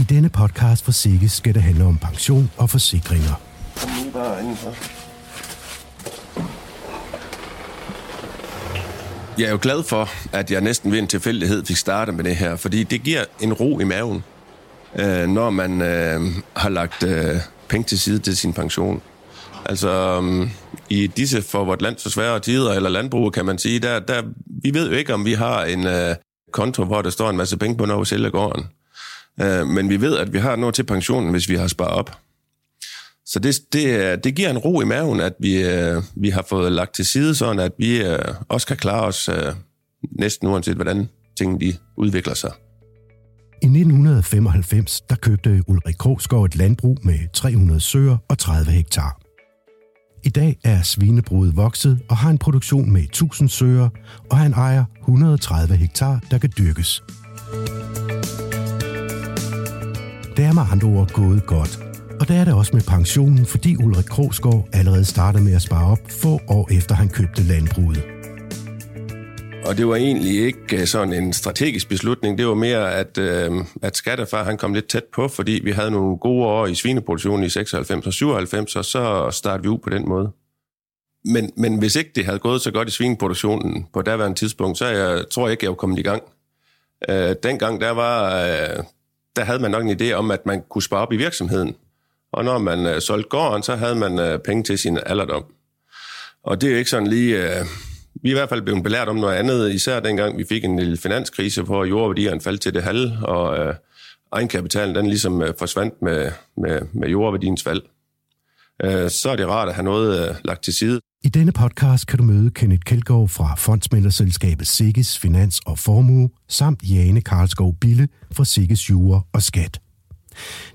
I denne podcast for Sikke skal det handle om pension og forsikringer. Kom lige bare indenfor. Jeg er jo glad for, at jeg næsten ved en tilfældighed fik startet med det her, fordi det giver en ro i maven, øh, når man øh, har lagt øh, penge til side til sin pension. Altså, øh, i disse for vort land så svære tider, eller landbrug, kan man sige, der, der, vi ved jo ikke, om vi har en øh, konto, hvor der står en masse penge på, når vi sælger gården. Øh, men vi ved, at vi har noget til pensionen, hvis vi har sparet op. Så det, det, det giver en ro i maven, at vi, øh, vi har fået lagt til side, sådan at vi øh, også kan klare os øh, næsten uanset, hvordan tingene de udvikler sig. I 1995 der købte Ulrik Krogsgaard et landbrug med 300 søer og 30 hektar. I dag er svinebruget vokset og har en produktion med 1000 søer, og han ejer 130 hektar, der kan dyrkes. Det er med andre ord gået godt. Og der er det også med pensionen, fordi Ulrik Krogsgaard allerede startede med at spare op få år efter han købte landbruget. Og det var egentlig ikke øh, sådan en strategisk beslutning. Det var mere, at, øh, at skattefar han kom lidt tæt på, fordi vi havde nogle gode år i svineproduktionen i 96 og 97, og så startede vi ud på den måde. Men, men hvis ikke det havde gået så godt i svineproduktionen på daværende tidspunkt, så jeg, tror jeg ikke, jeg var kommet i gang. Øh, dengang der, var, øh, der havde man nok en idé om, at man kunne spare op i virksomheden. Og når man øh, solgte gården, så havde man øh, penge til sin alderdom. Og det er jo ikke sådan lige... Øh, vi er i hvert fald blevet belært om noget andet, især dengang vi fik en lille finanskrise, hvor jordværdierne faldt til det halve, og øh, egenkapitalen den ligesom øh, forsvandt med, med, med jordværdiens fald. Øh, så er det rart at have noget øh, lagt til side. I denne podcast kan du møde Kenneth Kjeldgaard fra fondsmælderselskabet Sikkes Finans og Formue, samt Jane Karlskov Bille fra Sikkes Jure og Skat.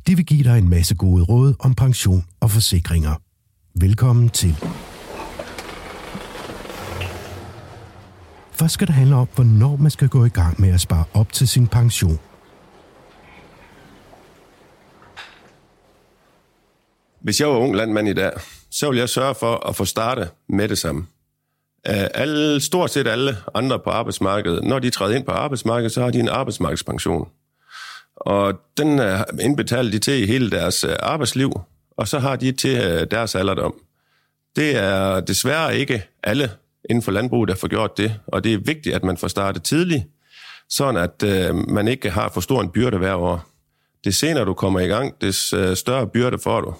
De vil give dig en masse gode råd om pension og forsikringer. Velkommen til. Først skal det handle om, hvornår man skal gå i gang med at spare op til sin pension. Hvis jeg var ung landmand i dag, så ville jeg sørge for at få startet med det samme. Øh, alle, stort set alle andre på arbejdsmarkedet, når de træder ind på arbejdsmarkedet, så har de en arbejdsmarkedspension. Og den øh, indbetaler de til i hele deres øh, arbejdsliv, og så har de til deres alderdom. Det er desværre ikke alle inden for landbruget, der får gjort det. Og det er vigtigt, at man får startet tidligt, sådan at øh, man ikke har for stor en byrde hver år. Det senere du kommer i gang, des større byrde får du.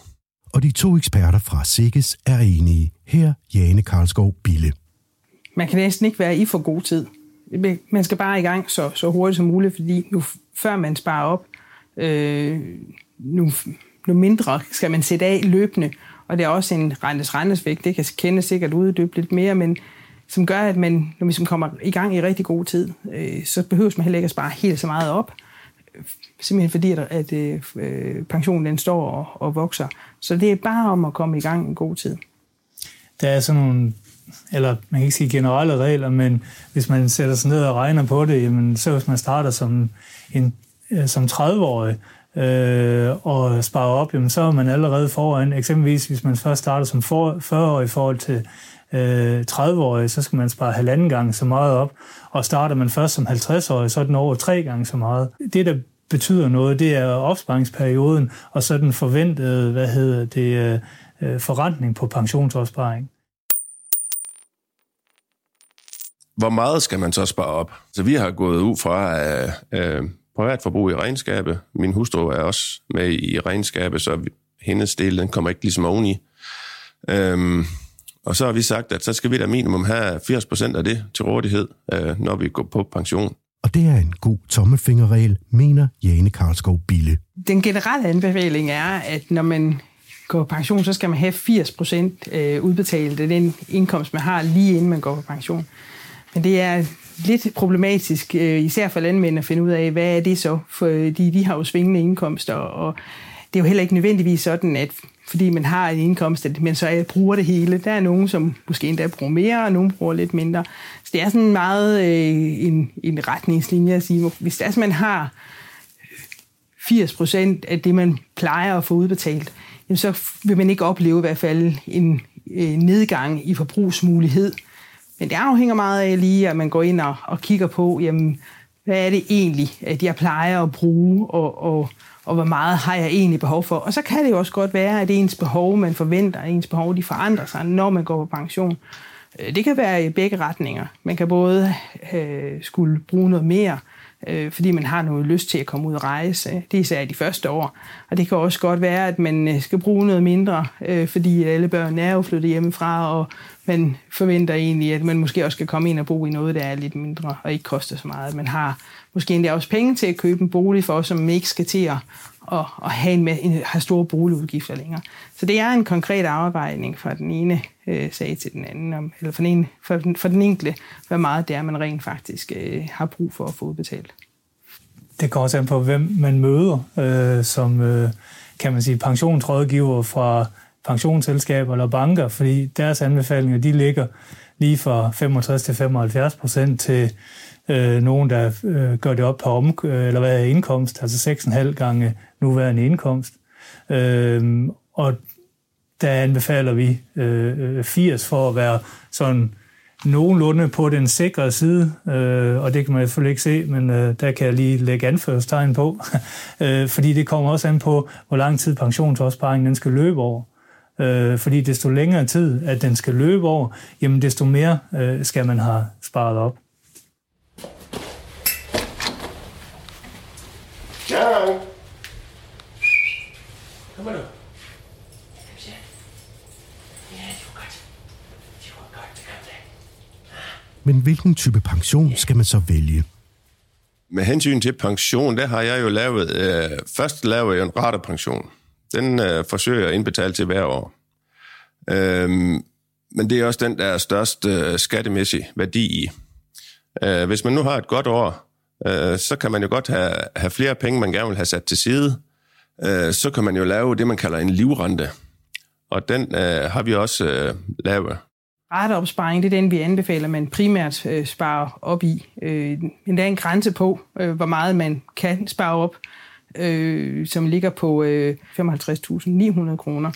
Og de to eksperter fra Sikkes er enige. Her Jane Karlskov Bille. Man kan næsten ikke være i for god tid. Man skal bare i gang så, så hurtigt som muligt, fordi nu før man sparer op, øh, nu, nu mindre skal man sætte af løbende. Og det er også en rentes rentesvægt. Det kan kende sikkert uddybe lidt mere, men som gør, at man, når man kommer i gang i rigtig god tid, øh, så behøver man heller ikke at spare helt så meget op. Simpelthen fordi, at, at øh, øh, pensionen den står og, og vokser. Så det er bare om at komme i gang en god tid. Der er sådan nogle, eller man kan ikke sige generelle regler, men hvis man sætter sig ned og regner på det, jamen, så hvis man starter som, en, øh, som 30-årig, øh, og sparer op, jamen, så er man allerede foran. Eksempelvis, hvis man først starter som 40-årig i forhold til øh, 30-årig, så skal man spare halvanden gang så meget op. Og starter man først som 50-årig, så er den over tre gange så meget. Det, der betyder noget, det er opsparingsperioden, og så den forventede, hvad hedder det, øh, øh, forrentning på pensionsopsparing. Hvor meget skal man så spare op? Så vi har gået ud fra øh, privat privatforbrug i regnskabet. Min hustru er også med i regnskabet, så hendes del den kommer ikke ligesom oveni. Øhm, og så har vi sagt, at så skal vi da minimum have 80% af det til rådighed, øh, når vi går på pension. Og det er en god tommelfingerregel, mener Jane Karlskov Bille. Den generelle anbefaling er, at når man går på pension, så skal man have 80% øh, udbetalt af den indkomst, man har lige inden man går på pension. Men det er lidt problematisk, øh, især for landmænd, at finde ud af, hvad er det så? Fordi øh, de har jo svingende indkomster, og det er jo heller ikke nødvendigvis sådan, at fordi man har en indkomst, at man så bruger det hele. Der er nogen, som måske endda bruger mere, og nogen bruger lidt mindre. Så det er sådan meget øh, en, en retningslinje at sige, hvis det er, at man har 80 procent af det, man plejer at få udbetalt, jamen så vil man ikke opleve i hvert fald en øh, nedgang i forbrugsmulighed. Men det afhænger meget af lige, at man går ind og, og kigger på, jamen, hvad er det egentlig, at jeg plejer at bruge, og, og, og hvor meget har jeg egentlig behov for. Og så kan det jo også godt være, at ens behov, man forventer, at ens behov, de forandrer sig, når man går på pension. Øh, det kan være i begge retninger. Man kan både øh, skulle bruge noget mere, øh, fordi man har noget lyst til at komme ud og rejse. Det er især i de første år. Og det kan også godt være, at man øh, skal bruge noget mindre, øh, fordi alle børn er jo flyttet hjemmefra, og man forventer egentlig, at man måske også skal komme ind og bo i noget, der er lidt mindre og ikke koster så meget. Man har måske endda også penge til at købe en bolig for os, som ikke skal til at, at, at have, en, en, have store boligudgifter længere. Så det er en konkret afvejning fra den ene øh, sag til den anden, om, eller for den, ene, for, den, for den enkelte, hvor meget det er, man rent faktisk øh, har brug for at få udbetalt. Det går også an på, hvem man møder øh, som, øh, kan man sige, pensionsrådgiver fra pensionsselskaber eller banker, fordi deres anbefalinger, de ligger lige fra 65 til 75 procent til øh, nogen, der øh, gør det op på om, øh, eller hvad er indkomst, altså 6,5 gange nuværende indkomst. Øh, og der anbefaler vi øh, 80 for at være sådan nogenlunde på den sikre side, øh, og det kan man selvfølgelig ikke se, men øh, der kan jeg lige lægge anførstegn på, øh, fordi det kommer også an på, hvor lang tid pensionsopsparingen den skal løbe over. Øh, fordi desto længere tid, at den skal løbe over, jamen desto mere øh, skal man have sparet op. Ja. Kom nu. Men hvilken type pension skal man så vælge? Med hensyn til pension, der har jeg jo lavet, øh, først lavet en raterpension. Den øh, forsøger jeg at indbetale til hver år. Øhm, men det er også den, der er størst øh, skattemæssig værdi i. Øh, hvis man nu har et godt år, øh, så kan man jo godt have, have flere penge, man gerne vil have sat til side. Øh, så kan man jo lave det, man kalder en livrente. Og den øh, har vi også øh, lavet. Rateopsparing, det er den, vi anbefaler, man primært øh, sparer op i. Øh, men der er en grænse på, øh, hvor meget man kan spare op, øh, som ligger på øh, 55.900 kroner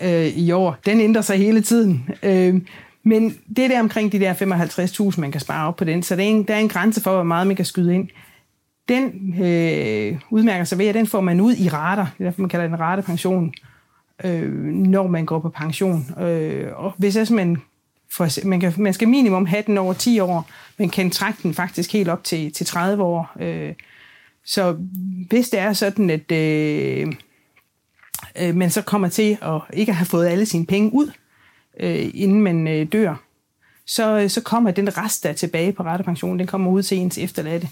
øh, i år. Den ændrer sig hele tiden. Øh, men det der omkring de der 55.000, man kan spare op på den, så der er en, der er en grænse for, hvor meget man kan skyde ind. Den øh, udmærker sig ved, at den får man ud i rater, det er derfor, man kalder den ratepension, øh, når man går på pension. Øh, og hvis man får, man, kan, man skal minimum have den over 10 år, men kan trække den faktisk helt op til, til 30 år. Øh, så hvis det er sådan, at øh, øh, man så kommer til at ikke have fået alle sine penge ud, øh, inden man øh, dør, så, øh, så kommer den rest, der er tilbage på rettepensionen, den kommer ud til ens efterladte.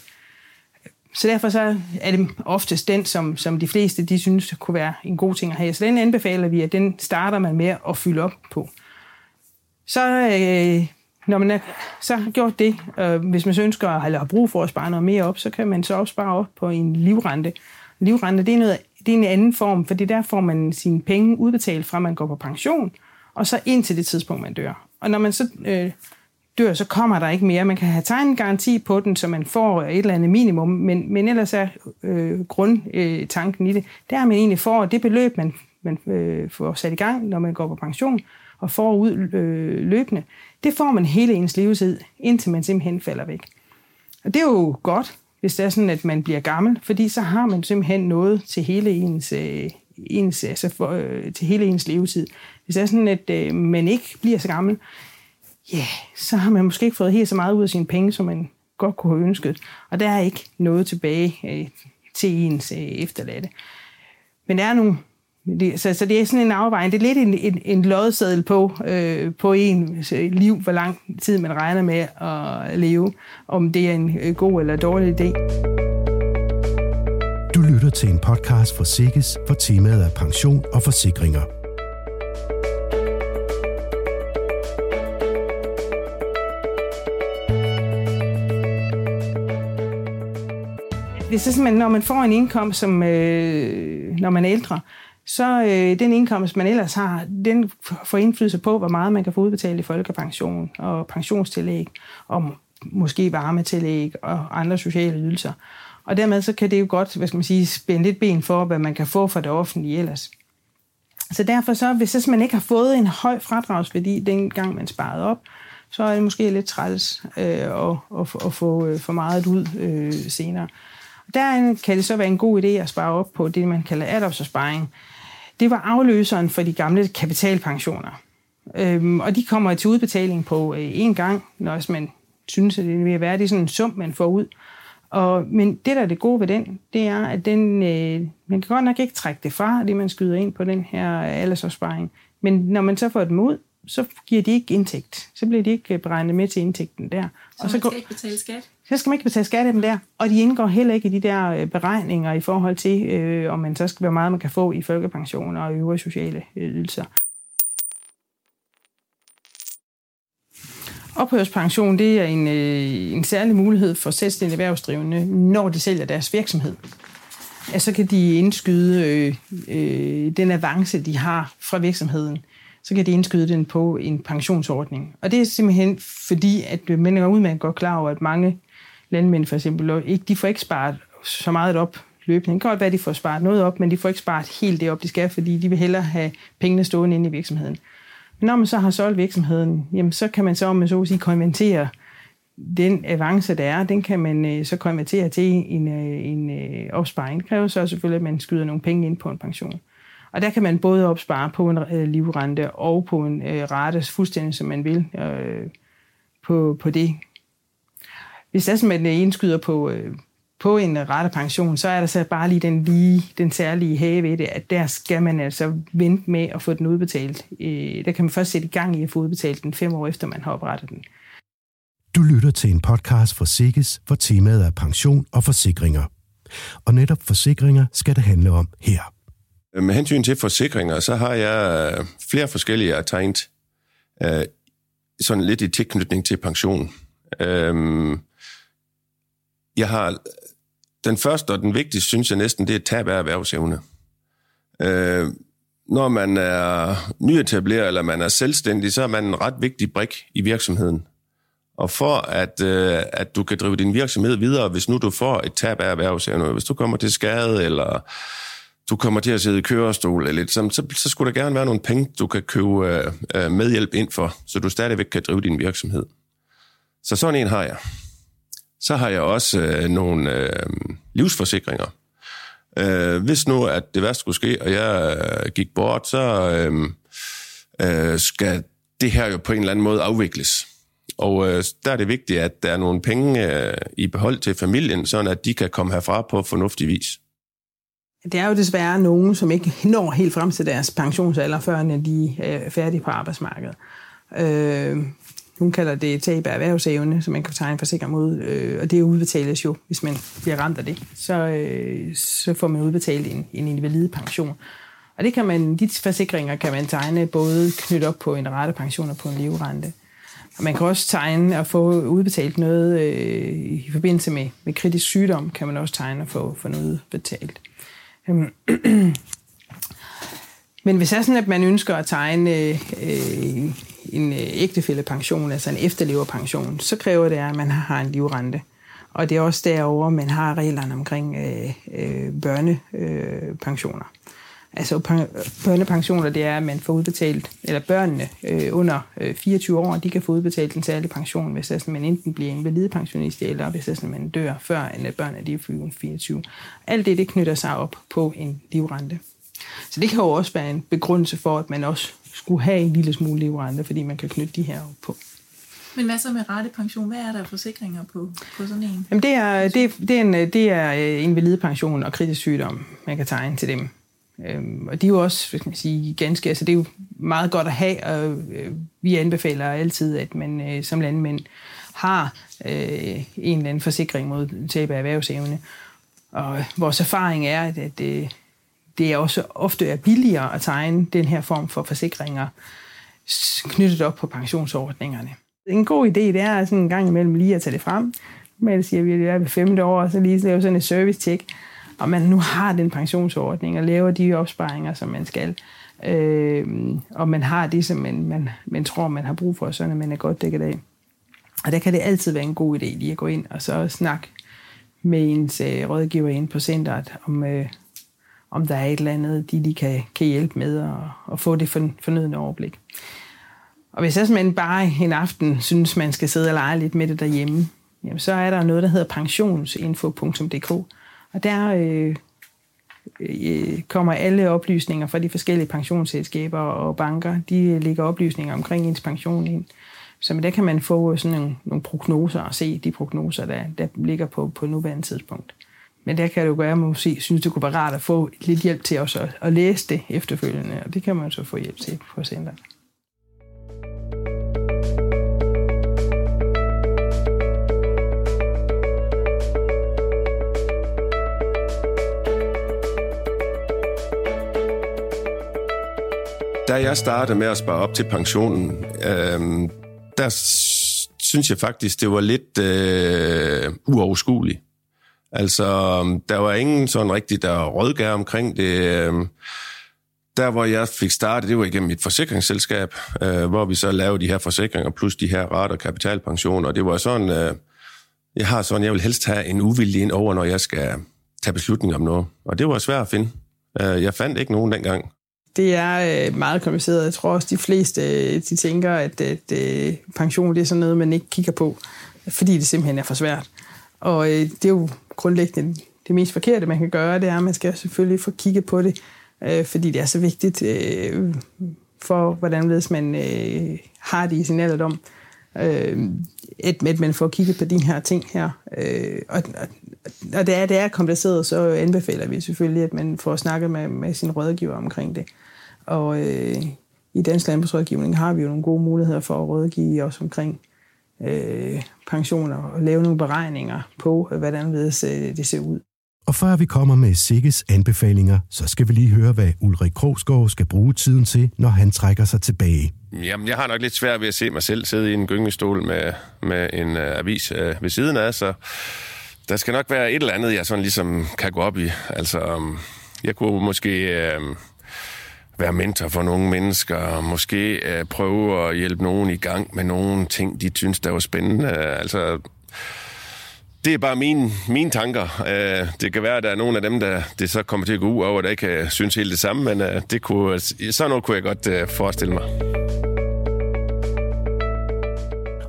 Så derfor så er det oftest den, som, som de fleste de synes kunne være en god ting at have. Så den anbefaler vi, at den starter man med at fylde op på. Så øh, når man er, så har gjort det, øh, hvis man så ønsker eller har brug for at spare noget mere op, så kan man så opspare op på en livrente. Livrente, det er, noget, det er en anden form, for det der får man sine penge udbetalt fra, man går på pension, og så indtil det tidspunkt, man dør. Og når man så øh, dør, så kommer der ikke mere. Man kan have tegnet garanti på den, så man får et eller andet minimum, men, men ellers er øh, grundtanken øh, i det, der er man egentlig får det beløb, man, man øh, får sat i gang, når man går på pension, og får ud øh, løbende, det får man hele ens levetid, indtil man simpelthen falder væk. Og det er jo godt, hvis det er sådan, at man bliver gammel, fordi så har man simpelthen noget til hele ens, øh, ens altså for, øh, til hele ens levetid. Hvis det er sådan, at øh, man ikke bliver så gammel, ja, yeah, så har man måske ikke fået helt så meget ud af sine penge, som man godt kunne have ønsket. Og der er ikke noget tilbage øh, til ens øh, efterladte. Men der er nogle det, så, så det er sådan en afvejning. Det er lidt en, en, en lodseddel på, øh, på en altså, liv, hvor lang tid man regner med at leve, om det er en øh, god eller dårlig idé. Lytter til en podcast fra Sikkes, for temaet er pension og forsikringer. Det er simpelthen, når man får en indkomst, som, øh, når man er ældre, så øh, den indkomst, man ellers har, den får indflydelse på, hvor meget man kan få udbetalt i folkepension og pensionstillæg, og måske varmetillæg og andre sociale ydelser. Og dermed så kan det jo godt, hvad skal man sige, spænde lidt ben for, hvad man kan få fra det offentlige ellers. Så derfor så, hvis man ikke har fået en høj fradragsværdi, dengang man sparede op, så er det måske lidt træls øh, at, at, at få øh, for meget ud øh, senere. Der kan det så være en god idé at spare op på det, man kalder adopsopsparing. Det var afløseren for de gamle kapitalpensioner. Øhm, og de kommer til udbetaling på øh, én gang, når man synes, at det vil være. Det er sådan en sum, man får ud. Og, men det, der er det gode ved den, det er, at den, øh, man kan godt nok ikke trække det fra, det man skyder ind på den her aldersopsparing. Men når man så får dem ud, så giver de ikke indtægt. Så bliver de ikke øh, beregnet med til indtægten der. Så og så man skal går, ikke betale skat? Så skal man ikke betale skat af dem der. Og de indgår heller ikke i de der øh, beregninger i forhold til, øh, om man så skal være meget, man kan få i folkepensioner og øvrige sociale øh, ydelser. Ophørspension det er en, øh, en særlig mulighed for selvstændige erhvervsdrivende, når de sælger deres virksomhed. Ja, så kan de indskyde øh, øh, den avance, de har fra virksomheden, så kan de indskyde den på en pensionsordning. Og det er simpelthen fordi, at man er udmærket godt klar over, at mange landmænd for eksempel, ikke, de får ikke sparet så meget op løbende. Det kan godt være, at de får sparet noget op, men de får ikke sparet helt det op, de skal, fordi de vil hellere have pengene stående inde i virksomheden. Når man så har solgt virksomheden, jamen så kan man så, om man så at sige, konvertere den avance, der er, den kan man øh, så konvertere til en, øh, en øh, opsparing. Det kræver så selvfølgelig, at man skyder nogle penge ind på en pension. Og der kan man både opspare på en øh, livrente og på en øh, rate, fuldstændig som man vil øh, på, på det. Hvis det er sådan, at man øh, indskyder på, øh, på en ratepension, så er der så bare lige den, lige, den særlige have ved det, at der skal man altså vente med at få den udbetalt. Øh, der kan man først sætte i gang i at få udbetalt den fem år efter, man har oprettet den. Du lytter til en podcast fra Sikkes, hvor temaet er pension og forsikringer. Og netop forsikringer skal det handle om her. Med hensyn til forsikringer, så har jeg øh, flere forskellige, jeg tegnet øh, sådan lidt i tilknytning til pension. Øh, jeg har den første og den vigtigste, synes jeg næsten, det er tab af erhvervsevne. Øh, når man er nyetableret eller man er selvstændig, så er man en ret vigtig brik i virksomheden. Og for at, øh, at du kan drive din virksomhed videre, hvis nu du får et tab af erhvervsevne, hvis du kommer til skade, eller du kommer til at sidde i kørestol, eller lidt, så, så, så skulle der gerne være nogle penge, du kan købe øh, øh medhjælp ind for, så du stadigvæk kan drive din virksomhed. Så sådan en har jeg. Så har jeg også øh, nogle øh, livsforsikringer. Øh, hvis nu, at det værste skulle ske, og jeg øh, gik bort, så øh, øh, skal det her jo på en eller anden måde afvikles. Og øh, der er det vigtigt, at der er nogle penge øh, i behold til familien, så at de kan komme herfra på fornuftig vis. Det er jo desværre nogen, som ikke når helt frem til deres pensionsalder, før de er øh, færdige på arbejdsmarkedet. Øh, hun kalder det tab af erhvervsevne, som man kan tegne forsikring mod, øh, og det udbetales jo, hvis man bliver ramt af det. Så, øh, så får man udbetalt en, en invalide pension. Og det kan man, de forsikringer kan man tegne både knyttet op på en pension og på en livrente. Og man kan også tegne og få udbetalt noget øh, i forbindelse med, med kritisk sygdom, kan man også tegne og få, få noget betalt. Øhm, men hvis det er sådan, at man ønsker at tegne øh, øh en øh, ægtefællepension, altså en efterleverpension, så kræver det, at man har en livrente. Og det er også derover man har reglerne omkring øh, øh, børnepensioner. Øh, altså børnepensioner, det er, at man får udbetalt, eller børnene øh, under øh, 24 år, de kan få udbetalt en særlig pension, hvis altså, man enten bliver en eller hvis altså, man dør før, end børnene de er 24. Alt det, det knytter sig op på en livrente. Så det kan jo også være en begrundelse for, at man også skulle have en lille smule livrente, fordi man kan knytte de her op på. Men hvad så med rettepension? Hvad er der forsikringer på, på sådan en? Jamen det er, det, det er, en, det er øh, invalidepension og kritisk sygdom, man kan tegne til dem. Øhm, og de er jo også, skal man sige, ganske, altså det er jo meget godt at have, og øh, vi anbefaler altid, at man øh, som landmænd har øh, en eller anden forsikring mod tab af erhvervsevne. Og vores erfaring er, at, at øh, det er også ofte er billigere at tegne den her form for forsikringer knyttet op på pensionsordningerne. En god idé det er sådan en gang imellem lige at tage det frem. Men siger vi, at det er ved femte år, og så lige lave sådan et service-check, og man nu har den pensionsordning og laver de opsparinger, som man skal. Øh, og man har det, som man, man, man tror, man har brug for, så man er godt dækket af. Og der kan det altid være en god idé lige at gå ind og så snakke med ens øh, rådgiver ind på centret om, øh, om der er et eller andet, de, de kan, kan hjælpe med at, at få det fornødende overblik. Og hvis jeg simpelthen bare en aften synes, man skal sidde og lege lidt med det derhjemme, jamen så er der noget, der hedder pensionsinfo.dk. Og der øh, øh, kommer alle oplysninger fra de forskellige pensionsselskaber og banker. De øh, lægger oplysninger omkring ens pension ind. Så med det kan man få sådan nogle, nogle prognoser og se de prognoser, der, der ligger på, på nuværende tidspunkt. Men der kan det jo gøre, at man måske synes, det kunne være rart at få lidt hjælp til også at, at læse det efterfølgende, og det kan man så få hjælp til på centret. Da jeg startede med at spare op til pensionen, øh, der synes jeg faktisk, det var lidt øh, uoverskueligt. Altså, øhm, der var ingen sådan rigtig, der rådgav omkring det. Øhm. Der, hvor jeg fik startet, det var igennem et forsikringsselskab, øh, hvor vi så lavede de her forsikringer, plus de her ret- og kapitalpensioner. Det var sådan, øh, jeg har sådan, jeg vil helst have en uvildig ind over, når jeg skal tage beslutninger om noget. Og det var svært at finde. Øh, jeg fandt ikke nogen dengang. Det er meget kompliceret. Jeg tror også, de fleste de tænker, at, at, at pension det er sådan noget, man ikke kigger på, fordi det simpelthen er for svært. Og øh, det er jo grundlæggende det mest forkerte, man kan gøre, det er, at man skal selvfølgelig få kigget på det, øh, fordi det er så vigtigt øh, for, hvordan man øh, har det i sin alderdom, øh, at, at man får kigget på de her ting her. Øh, og og det, er, det er kompliceret, så anbefaler vi selvfølgelig, at man får snakket med, med sin rådgiver omkring det. Og øh, i Dansk Landbrugsrådgivning har vi jo nogle gode muligheder for at rådgive os omkring øh, pensioner og lave nogle beregninger på, hvordan øh, det ser ud. Og før vi kommer med Sigges anbefalinger, så skal vi lige høre, hvad Ulrik Krogsgaard skal bruge tiden til, når han trækker sig tilbage. Jamen, jeg har nok lidt svært ved at se mig selv sidde i en gyngestol med, med en uh, avis uh, ved siden af, så der skal nok være et eller andet, jeg sådan ligesom kan gå op i. Altså, um, jeg kunne måske... Uh, være mentor for nogle mennesker, og måske øh, prøve at hjælpe nogen i gang med nogle ting, de synes, der var spændende. Altså, det er bare mine, mine tanker. Øh, det kan være, at der er nogle af dem, der det så kommer til at gå ud over, der ikke kan synes helt det samme, men øh, det kunne, øh, sådan noget kunne jeg godt øh, forestille mig.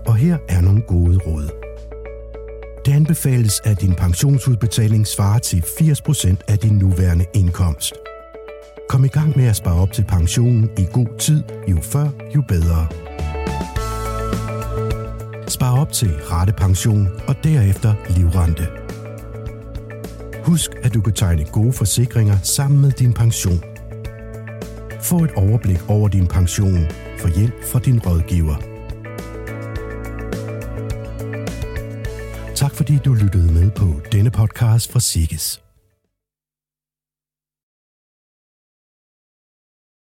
Og her er nogle gode råd. Det anbefales, at din pensionsudbetaling svarer til 80% af din nuværende indkomst – Kom i gang med at spare op til pensionen i god tid. Jo før, jo bedre. Spar op til ratepension og derefter livrente. Husk, at du kan tegne gode forsikringer sammen med din pension. Få et overblik over din pension. Få hjælp fra din rådgiver. Tak fordi du lyttede med på denne podcast fra Sikkes.